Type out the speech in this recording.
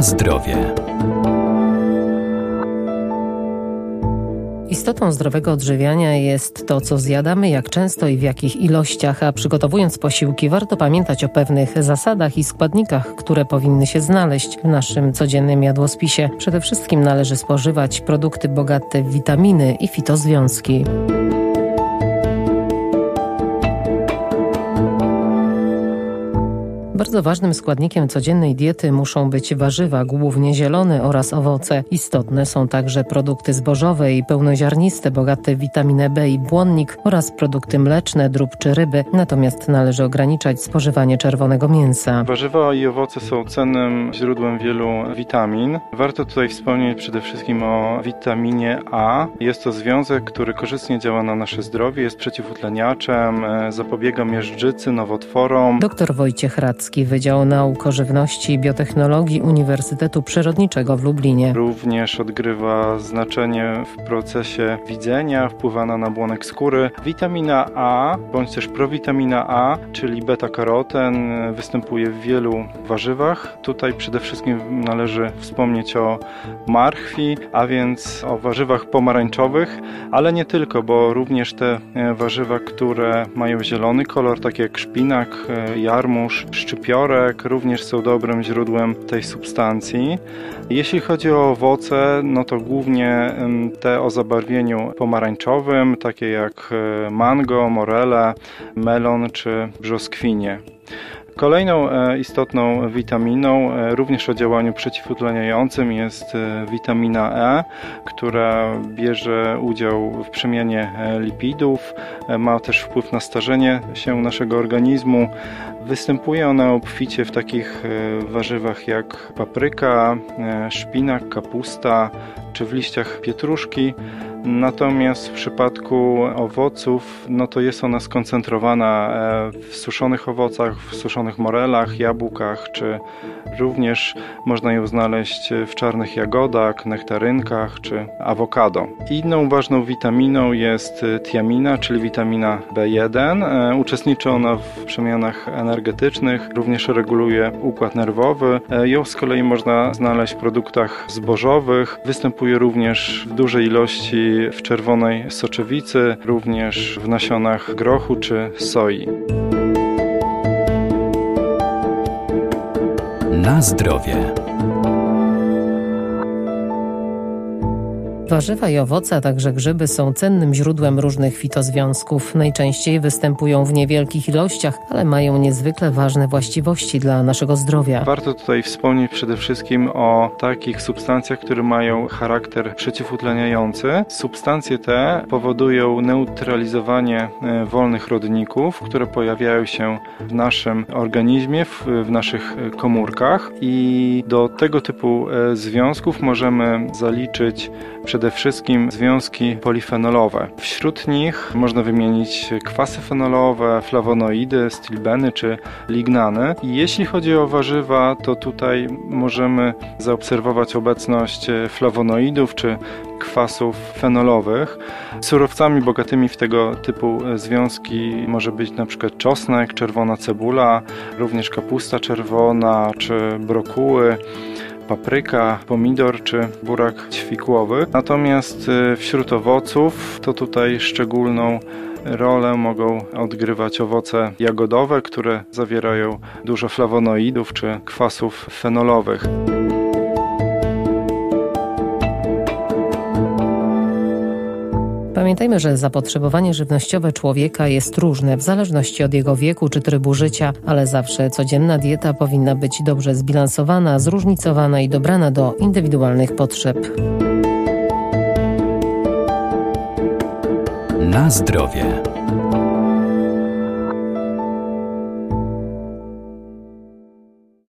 Zdrowie. Istotą zdrowego odżywiania jest to, co zjadamy, jak często i w jakich ilościach, a przygotowując posiłki warto pamiętać o pewnych zasadach i składnikach, które powinny się znaleźć w naszym codziennym jadłospisie. Przede wszystkim należy spożywać produkty bogate w witaminy i fitozwiązki. Bardzo ważnym składnikiem codziennej diety muszą być warzywa, głównie zielone oraz owoce. Istotne są także produkty zbożowe i pełnoziarniste, bogate w witaminę B i błonnik oraz produkty mleczne, drób czy ryby. Natomiast należy ograniczać spożywanie czerwonego mięsa. Warzywa i owoce są cennym źródłem wielu witamin. Warto tutaj wspomnieć przede wszystkim o witaminie A. Jest to związek, który korzystnie działa na nasze zdrowie, jest przeciwutleniaczem, e, zapobiega miażdżycy, nowotworom. Dr Wojciech Radzki Wydział Nauk o Żywności i Biotechnologii Uniwersytetu Przyrodniczego w Lublinie. Również odgrywa znaczenie w procesie widzenia, wpływa na nabłonek skóry. Witamina A, bądź też prowitamina A, czyli beta-karoten, występuje w wielu warzywach. Tutaj przede wszystkim należy wspomnieć o marchwi, a więc o warzywach pomarańczowych, ale nie tylko, bo również te warzywa, które mają zielony kolor, takie jak szpinak, jarmuż, szczyp szczypiorek również są dobrym źródłem tej substancji. Jeśli chodzi o owoce, no to głównie te o zabarwieniu pomarańczowym, takie jak e, mango, morele, melon czy brzoskwinie. Kolejną e, istotną witaminą, e, również o działaniu przeciwutleniającym jest witamina E, która bierze udział w przemianie lipidów, ma też wpływ na starzenie się naszego organizmu. Występuje ona obficie w takich e, warzywach jak papryka, e, szpinak, kapusta czy w liściach pietruszki. Natomiast w przypadku owoców, no to jest ona skoncentrowana e, w suszonych owocach, w suszonych morelach, jabłkach, czy również można ją znaleźć w czarnych jagodach, nektarynkach czy awokado. Inną ważną witaminą jest tiamina, czyli witamina B1. E, uczestniczy ona w przemianach energetycznych, również reguluje układ nerwowy. E, ją z kolei można znaleźć w produktach zbożowych. Występuje również w dużej ilości w czerwonej soczewicy, również w nasionach grochu czy soi. Na zdrowie. Warzywa i owoce, a także grzyby są cennym źródłem różnych fitozwiązków. Najczęściej występują w niewielkich ilościach, ale mają niezwykle ważne właściwości dla naszego zdrowia. Warto tutaj wspomnieć przede wszystkim o takich substancjach, które mają charakter przeciwutleniający. Substancje te powodują neutralizowanie e, wolnych rodników, które pojawiają się w naszym organizmie, w, w naszych komórkach i do tego typu e, związków możemy zaliczyć przede przede wszystkim związki polifenolowe. Wśród nich można wymienić kwasy fenolowe, flawonoidy, stilbeny czy lignany. Jeśli chodzi o warzywa, to tutaj możemy zaobserwować obecność flawonoidów czy kwasów fenolowych. Surowcami bogatymi w tego typu związki może być przykład czosnek, czerwona cebula, również kapusta czerwona czy brokuły papryka, pomidor czy burak ćwikłowy. Natomiast y, wśród owoców to tutaj szczególną rolę mogą odgrywać owoce jagodowe, które zawierają dużo flawonoidów czy kwasów fenolowych. Pamiętajmy, że zapotrzebowanie żywnościowe człowieka jest różne w zależności od jego wieku czy trybu życia, ale zawsze codzienna dieta powinna być dobrze zbilansowana, zróżnicowana i dobrana do indywidualnych potrzeb. Na zdrowie.